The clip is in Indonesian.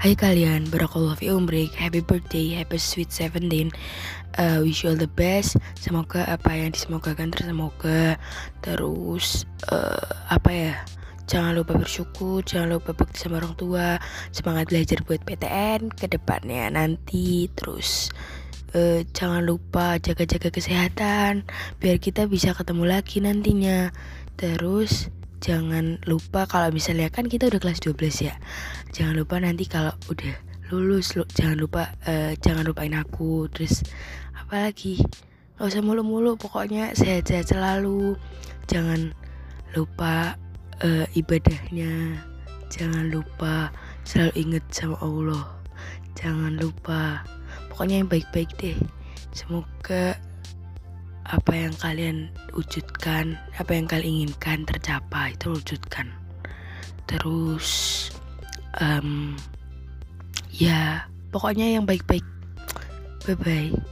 Hai kalian, barakallah fi umrik, happy birthday, happy sweet 17 uh, Wish you all the best. Semoga apa yang disemogakan tersemoga. Terus, uh, apa ya? Jangan lupa bersyukur, jangan lupa bakti sama orang tua. Semangat belajar buat PTN ke depannya nanti. Terus, uh, jangan lupa jaga-jaga kesehatan Biar kita bisa ketemu lagi nantinya. Terus, jangan lupa kalau misalnya kan kita udah kelas 12 ya. Jangan lupa nanti kalau udah lulus lu, jangan lupa uh, jangan lupain aku. Terus apalagi gak usah mulu-mulu pokoknya sehat-sehat selalu. Jangan lupa uh, ibadahnya. Jangan lupa selalu inget sama Allah. Jangan lupa. Pokoknya yang baik-baik deh. Semoga apa yang kalian wujudkan, apa yang kalian inginkan tercapai, terwujudkan. Terus, um, ya, pokoknya yang baik-baik. Bye bye.